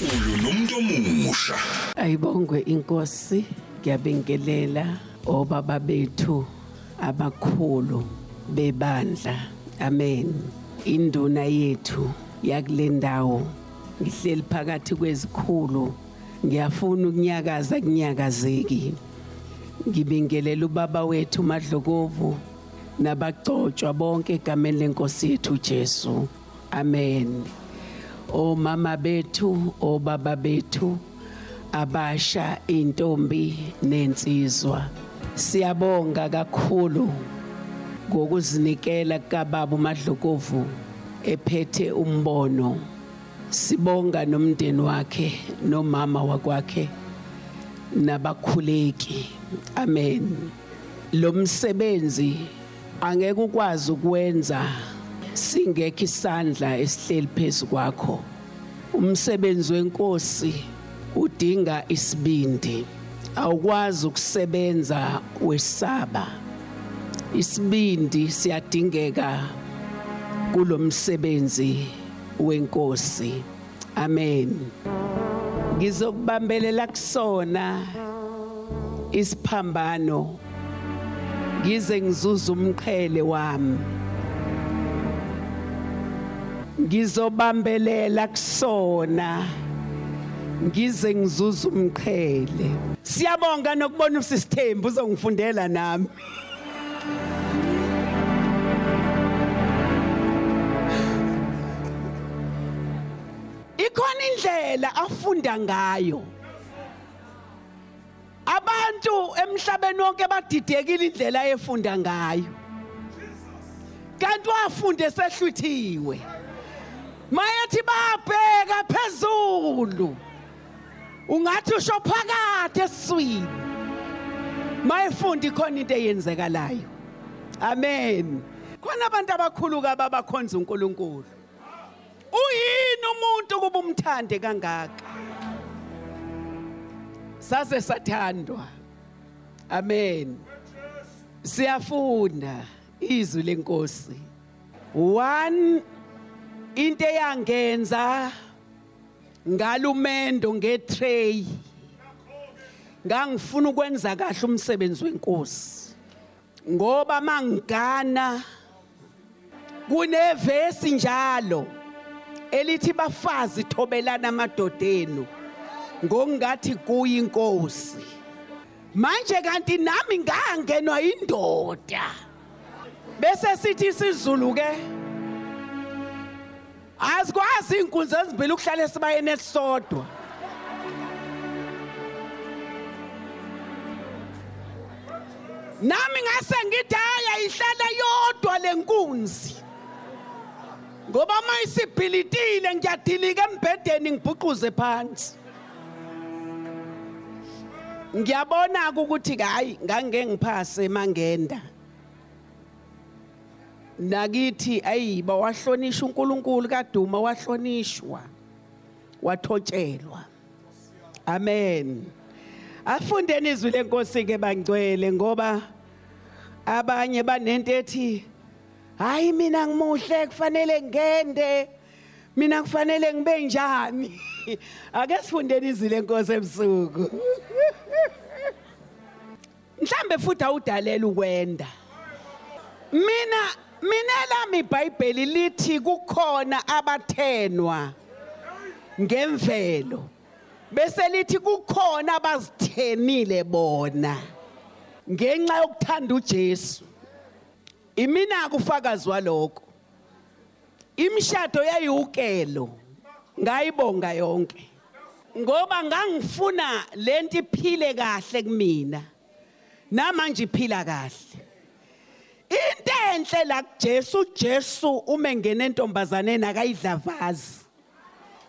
uNkulunkulu nomuntu omusha. Ayibongwe inkosi ngiyabingelela obaba bethu abakhulu bebandla. Amen. Induna yethu yakule ndawo ngihleli phakathi kwezikhulu ngiyafuna ukunyakaza kunyakazeki. Ngibingelela ubaba wethu madlokovu nabagcotshwa bonke egameni lenkosi yethu Jesu. Amen. Omama bethu obaba bethu abasha intombi nensizwa. Siyabonga kakhulu ngokuzinikela kababa uMadlokovu ephethe umbono. Sibonga nomndeni wakhe nomama wakwakhe nabakhuleki. Amen. Lo msebenzi angeke ukwazi ukwenza singekho isandla esihleli phezu kwakho. Umsebenzi wenkosi udinga isibindi. Awukwazi ukusebenza wesaba. Isibindi siyadingeka kulomsebenzi wenkosi. Amen. Ngizokubambelela kusona isiphambano. Ngize ngizuza umqhele wami. Ngizobambelela kusona. Ngize ngizuza umqhele. Siyabonga nokubona usisithembu uzongifundela nami. Ikhona indlela afunda ngayo. Abantu emhlabeni wonke badidekile indlela efunda ngayo. Kanti wafunde sehluthiwe mayethi babheka phezulu. Ungathi usho phakathi esiswini. Mayefunda ikhona into eyenzekalayo. Amen. Khona abantu abakhulu kaba bakhonza uNkulunkulu. Uyini umuntu kuba umthande kangaka? Sase sathandwa. Amen. Siyafunda izwi lenkosi. One into eyangenza ngalumendo ngetray ngangifuna ukwenza kahle umsebenzi wenkosi. Ngoba mangigana kunevesi njalo elithi bafazi thobelana amadodenu ngokungathi kuyi inkosi. Manje kanti nami ngangenwa indoda. Bese sithi isizulu ke azikwazi inkunzi ezibili ukuhlala esibayeni esisodwa. Nami ngase ngithi haya ihlala yodwa lenkunzi ngoba mayisibhilitile ngiyadilika embhedeni ngibhuquze phansi. Ngiyabona ukuthi hayi ngange ngiphase mangenda nakithi ayiba wahlonishwa uNkulunkulu kaduma wahlonishwa wathotshelwa amen. Afundeni izwi lenkosi ke bangcwele ngoba abanye banento ethi hayi mina ngimuhle kufanele ngende mina kufanele ngibe njani? Ake sifundeni izwi lenkosi ebusuku. Mhlambe futhi awudalela ukwenda. Mina mina lami iBhayibheli lithi kukhona abathenwa ngemvelo. Bese lithi kukhona abazithenile bona. Ngenxa yokuthanda uJesu. Imina kufakazi waloko imshado yayiwukelo ngayibonga yonke. Ngoba ngangifuna lento iphile kahle kumina. Namanje iphila kahle. Into enhle la kuJesu uJesu uma engena entombazaneni akayidlavazi.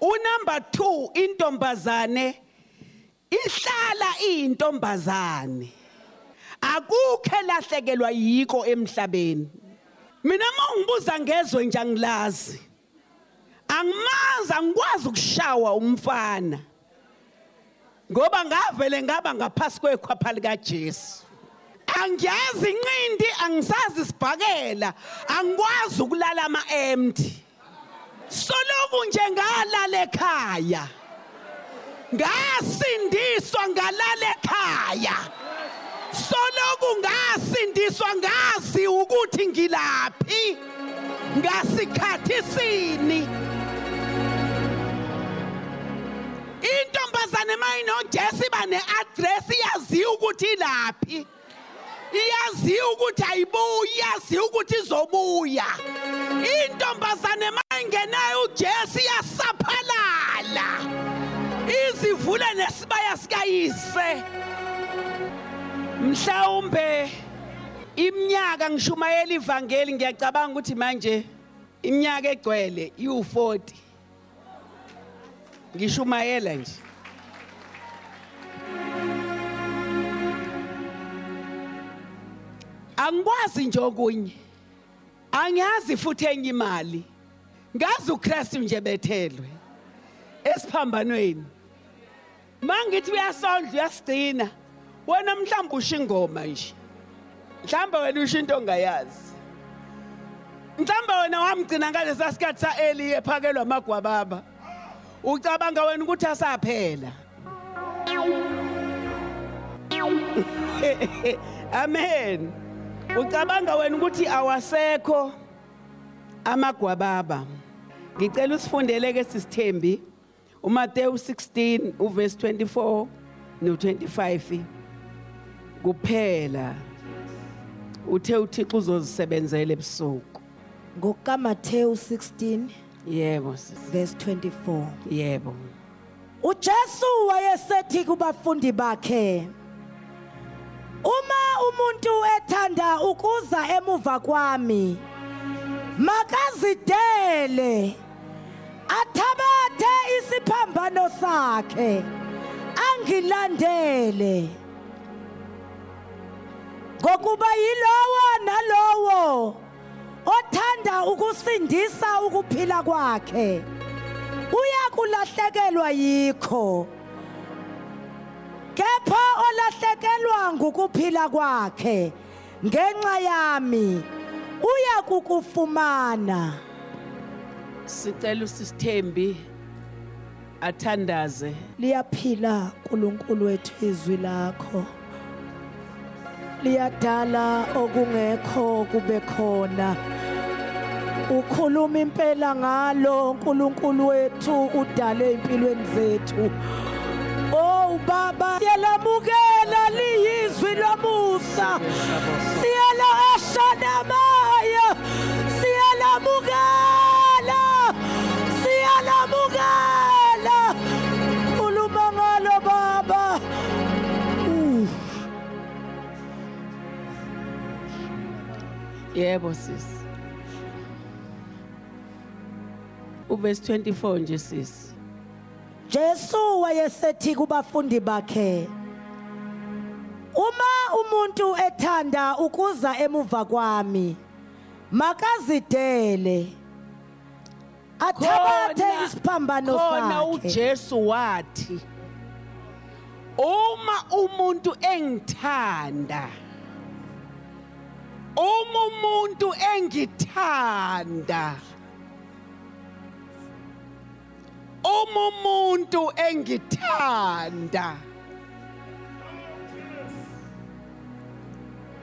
Unumber 2 intombazane ihlala iyintombazane. Akukho elahlekelwa yiko emhlabeni. Mina mongibuza ngezwe nje angilazi. Angimazi angikwazi ukushawa umfana. Ngoba ngavele ngaba ngaphasi kwekhwapha lika Jesu angiyazi inqindi angisazi sibhakela. Angikwazi ukulala ama empty soloku nje ngalala ekhaya. Ngasindiswa ngalala ekhaya. Soloku ngasindiswa ngazi ukuthi ngilaphi. Ngasikhathi sini. Intombazane mayinojesu iba ne-address iyaziwa ukuthi ilaphi. Iyaziwa ukuthi ayibuyi iyaziwa ukuthi izobuya. Intombazane mayingenayo ujesu iyasaphalala izivule nesibaya sikayise. Mhlawumbe iminyaka ngishumayela ivangeli ngiyacabanga ukuthi manje iminyaka egcwele iwu40 ngishumayela nje. Angikwazi nje okunye. Angiyazi futhi enye imali. Ngazi uKristu nje bethelwe esiphambanweni. Mangithi uyasondla uyasigcina wena mhlawumbe usho ingoma nje. Mhlawumbe wena usho into ongayazi. Mhlawumbe wena wamgcina ngalesa sikhathi sa-eli ephakelwa amagwababa. Ucabanga wena ukuthi asaphela? Amen. Ucabanga wena ukuthi awasekho amagwababa. Ngicela usifundele ke sisithembi. uMateyu 16 uverse 24 no25 kuphela. Uthe uThixo uzozisebenzela ebusuku. ngokukaMathewu 16 yebo sisi verse 24 yebo. uJesu wayesethi kubafundi bakhe Uma umuntu ethanda ukuza emuva kwami. Makazidele athabathe isiphambano sakhe angilandele. Ngokuba yilowo nalowo othanda ukusindisa ukuphila kwakhe uyakulahlekelwa yikho. Kepha olahlekelwa ngukuphila kwakhe. Ngenxa yami uyakukufumana sicela usisithembi athandaze. Liyaphila uNkulunkulu wethu izwi lakho. Liyadala okungekho kube khona. Ukhuluma impela ngalo uNkulunkulu wethu udale impilweni zethu. Baba siyalamukela liyizwi lomusa. Siyala ashanamaya siyalamukela siyalamukela khuluma ngalo baba. Uh. yebo sisi uverse 24 nje sisi Jesu wayesethi kubafundi bakhe Uma umuntu ethanda ukuza emuva kwami makazidele. Athabathe Khona- isiphambano khona sakhe. uJesu wathi uma umuntu engithanda uma umuntu engithanda uma umuntu engithanda.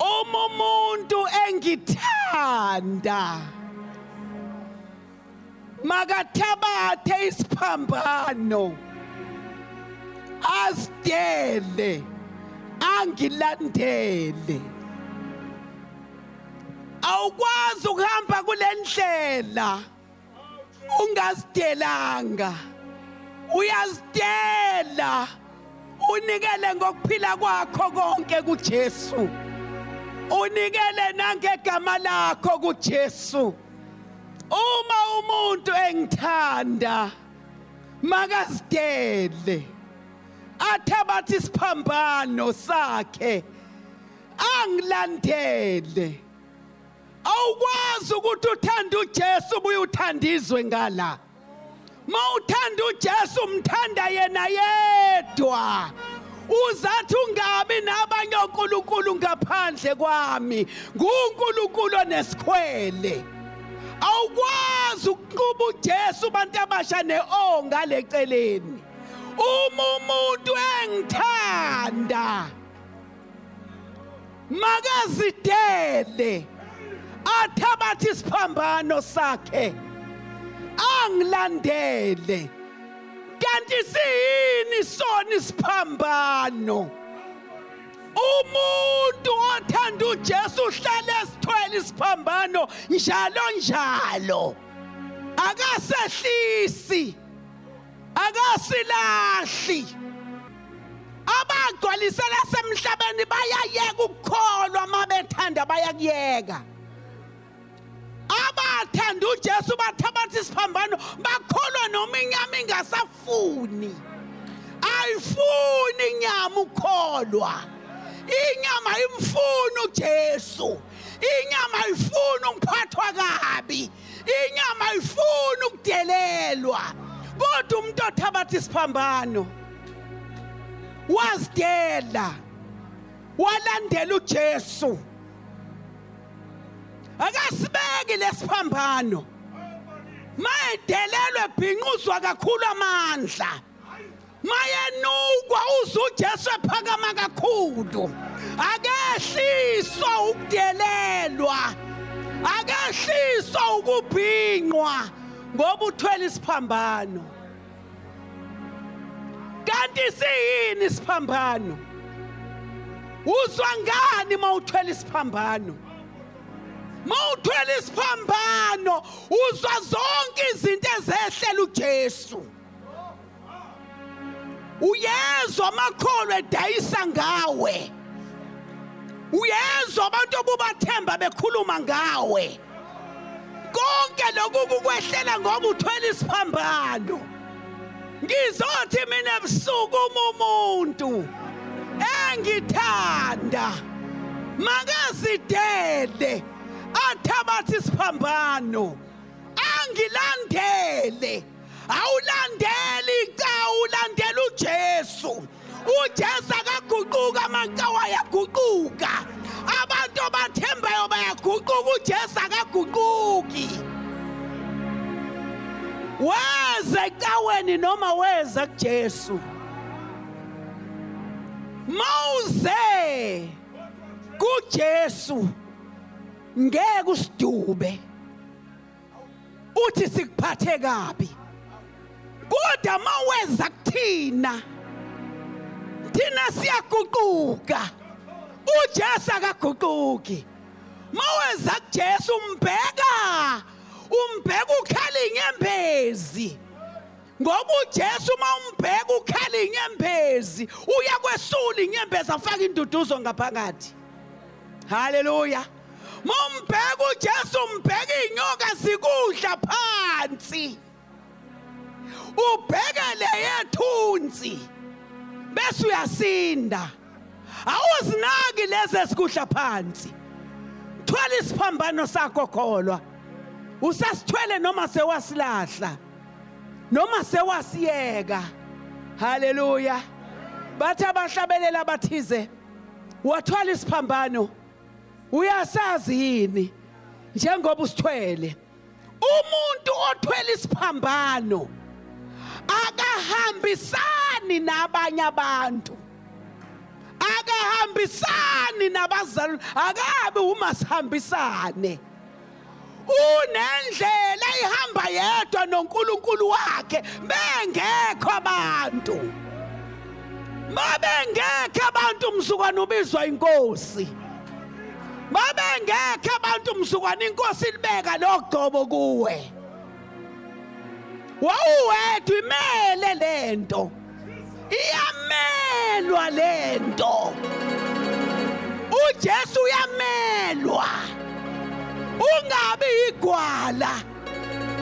Uma umuntu engithanda. Makathabathe isiphambano. Asidele angilandele. Awukwazi ukuhamba kule ndlela. Ungazidelanga uyazidela unikele ngokuphila kwakho konke kuJesu. Unikele nangegama lakho kuJesu. Uma umuntu engithanda makazidele athabathe isiphambano sakhe angilandele. Awukwazi ukuthi uthanda uJesu ubuye uthandizwe ngala. Mawuthanda uJesu umthanda yena yedwa. Uzathi ungabi nabanye onkulunkulu ngaphandle kwami. nguNkulunkulu onesikhwele. Awukwazi ukunquba uJesu abantu abasha neO ngaleceleni uma umuntu engithanda makazidele. Athabathe isiphambano sakhe. Angilandele. Kanti siyini sona isiphambano? Umuntu othanda uJesu uhlale esithwele isiphambano njalo njalo. Akasehlisi. Akasilahli. Abagcwalisela semhlabeni bayayeka ukukholwa mabethanda bayakuyeka. Abathanda uJesu bathabatha isiphambano bakholwa noma inyama ingasafuni. Ayifuni inyama ukholwa. Inyama imfuna uJesu. Inyama ayifuni ukuphathwa kabi. Inyama ayifuni ukudelelwa. Kodwa umuntu othabatha isiphambano wazidela walandela uJesu. Akasibeki lesiphambano. Mayedelelwe bhinquzwa kakhulu amandla. Mayenukwa uzwe uJesu ephakama kakhulu. Akehliswa ukudelelwa. Akehliswa ukubhinqwa ngoba uthwele isiphambano. Kanti siyini isiphambano? Uzwa ngani mawuthwele isiphambano? Mawuthwele isiphambano uzwa zonke izinto ezehlela uJesu. Uyezwa amakholwa edayisa ngawe. Uyezwa abantu obubathemba bekhuluma ngawe. Konke lokhu kukwehlela ngoba uthwele isiphambano. Ngizothi mina ebusuku uma umuntu engithanda makazidele. Athabathe isiphambano angilandele. Awulandeli icawu ulandela uJesu. uJesu akaguquka amankawa ayaguquka. Abantu abathembayo bayaguquka uJesu akaguquki. Weza ecaweni noma weza kuJesu. Mawuze kuJesu. Ngeke usidube. Uthi sikuphathe kabi. Kodwa maweza kuthina thina siyaguquka. uJesu akaguquki. Maweza kuJesu umbheka umbheka ukhala inyembezi ngoba uJesu mawumbheka ukhala inyembezi uyakwesula inyembezi afaka induduzo ngaphakathi. Haleluya. Mumbheka uJesu umbheka inyoka sikudla phansi. Ubhekele yethunzi. Bese uyasinda. Awuzinaki lezi esikudla phansi. Thwala isiphambano sakho kholwa. Usasithwele noma sewasilahla. Noma sewasiyeka. Haleluya. Bathi abahlabelela abathize wathwala isiphambano. Uyasazi yini? Njengoba usithwele umuntu othwele isiphambano akahambisani nabanye abantu. Akahambisani nabazali akabe uma sihambisane unendlela ihamba yedwa noNkulunkulu wakhe bengekho abantu. Mabengekho abantu umsukwana ubizwa inkosi. Babengekho abantu mzukwana inkosi libeka logcobo kuwe. Wawuwedwa imele lento iyamelwa lento uJesu uyamelwa. Ungabi igwala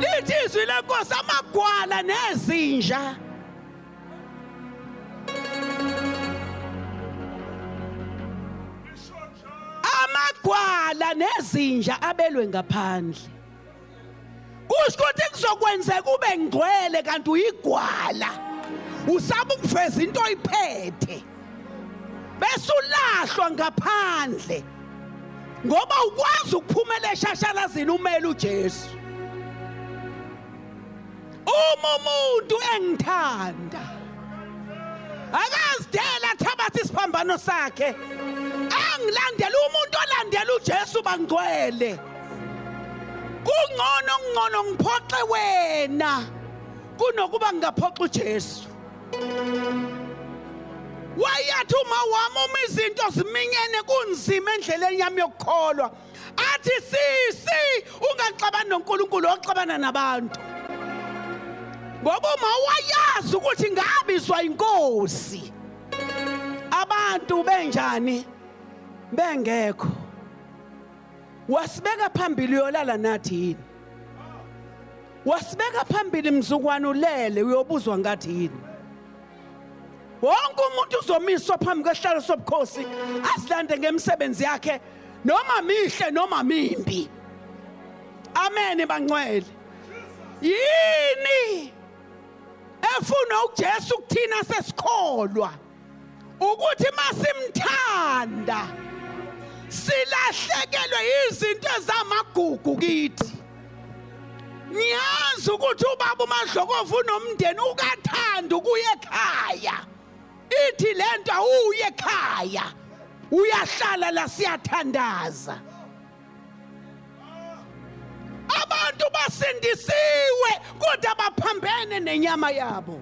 lithi izwi lenkosi amagwala nezinja. Nezinja abelwe ngaphandle. Kusho ukuthi kuzokwenzeka ube ngcwele kanti uyigwala. Usaba ukuveza into oyiphethe. Bese ulahlwa ngaphandle. Ngoba ukwazi ukuphumela eshashalazini umele uJesu. Uma umuntu engithanda akazidela thabatha isiphambano sakhe. Angilandela umuntu olandela uJesu bangcwele. Kungcono ngcono ngiphoxe wena. Kunokuba ngingaphoxa uJesu. Wayathi uma wami uma izinto ziminyene kunzima endleleni yami yokukholwa. Athi sisi ungaxabani noNkulunkulu oxabana nabantu. Ngoba uma wayazi ukuthi ngabizwa inkosi abantu benjani? Bengekho. Wasibeka phambili uyolala nathi yini? Wasibeka phambili mzukwane ulele uyobuzwa ngathi yini? Wonke umuntu uzomiswa phambi kwesihlalo sobukhosi asilande ngemisebenzi yakhe noma mihle noma mimbi. Amen bangcwele. Yini? Efuna uJesu kuthina sesikholwa ukuthi masimthanda. Silahlekelwe izinto ezamagugu kithi. Ngiyazi ukuthi ubaba umadlokovu unomndeni ukathanda ukuya ekhaya. Ithi lento awuye ekhaya. Uyahlala la siyathandaza. Abantu basindisiwe kodwa baphambene nenyama yabo.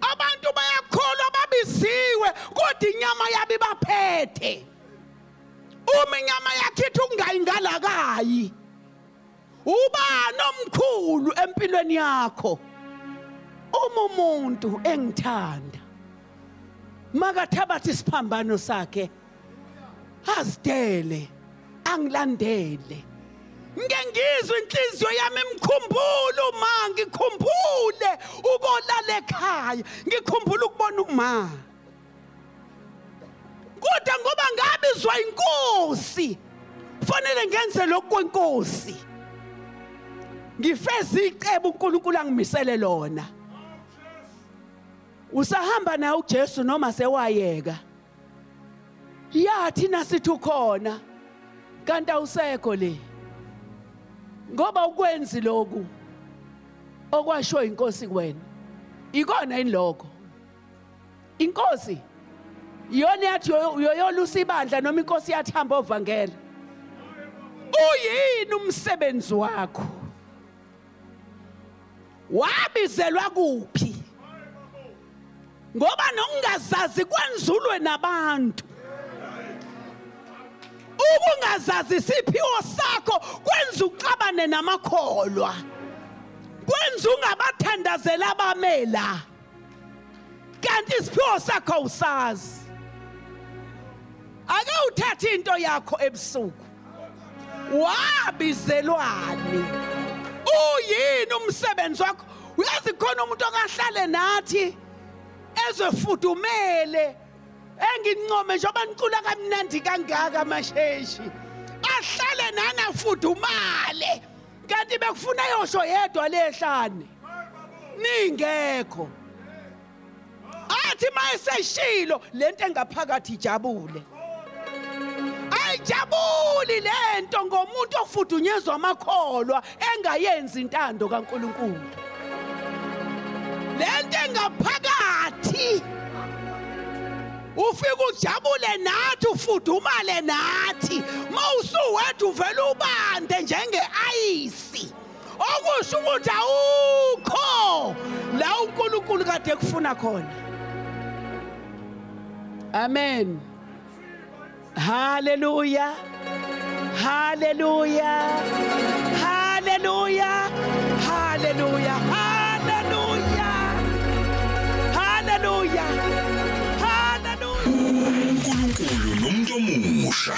Abantu bayakholwa babiziwe kodwa inyama yabo ibaphethe. Uma inyama yakhe ithi ungayingalakayi ubani omkhulu empilweni yakho. Uma umuntu engithanda makathabatha isiphambano sakhe azidele angilandele. Ngike ngizwe inhliziyo yami imkhumbule uma ngikhumbule ukolala ekhaya ngikhumbule ukubona uma. Kodwa ngoba ngabizwa inkosi fanele ngenze lokhu kwenkosi. Ngifeza icebo uNkulunkulu angimisele lona. Usahamba naye uJesu noma sewayeka? Yathi nasithi ukhona kanti awusekho le. Ngoba ukwenzi lokhu okwasho inkosi kuwena ikona yini lokho? Inkosi. Iyona yathi uyoyolusa ibandla noma inkosi yathamba ovangela uyini umsebenzi wakho? Wabizelwa kuphi? Ngoba nokungazazi kwenzulwe nabantu. Ukungazazi isiphiwo sakho kwenza uxabane namakholwa. Kwenza ungabathandazela abamela. Kanti isiphiwo sakho usazi ake uthathe into yakho ebusuku. Wabizelwani. Uyini umsebenzi wakho? Uyazi khona umuntu okahlale nathi ezefudumele engincome njengoba nicula kamnandi kangaka amasheshi ahlale nana fudumale kanti bekufuna yosho yedwa lehlane ningekho. Athi mayeseshilo lento engaphakathi ijabule. Ayijabuli lento ngomuntu ofudunyezwa amakholwa engayenzi intando kaNkuluNkulu. Lento engaphakathi ufika ujabule nathi ufudumale nathi. Mawusuwethu uvela ubande njenge-ayisi. Okusho ukuthi awukho la uNkulunkulu kade kufuna khona. Amen. Haleluya haleluya haleluya haleluya haleluya haleluya haleluya uNkulunkulu nomuntu omusha.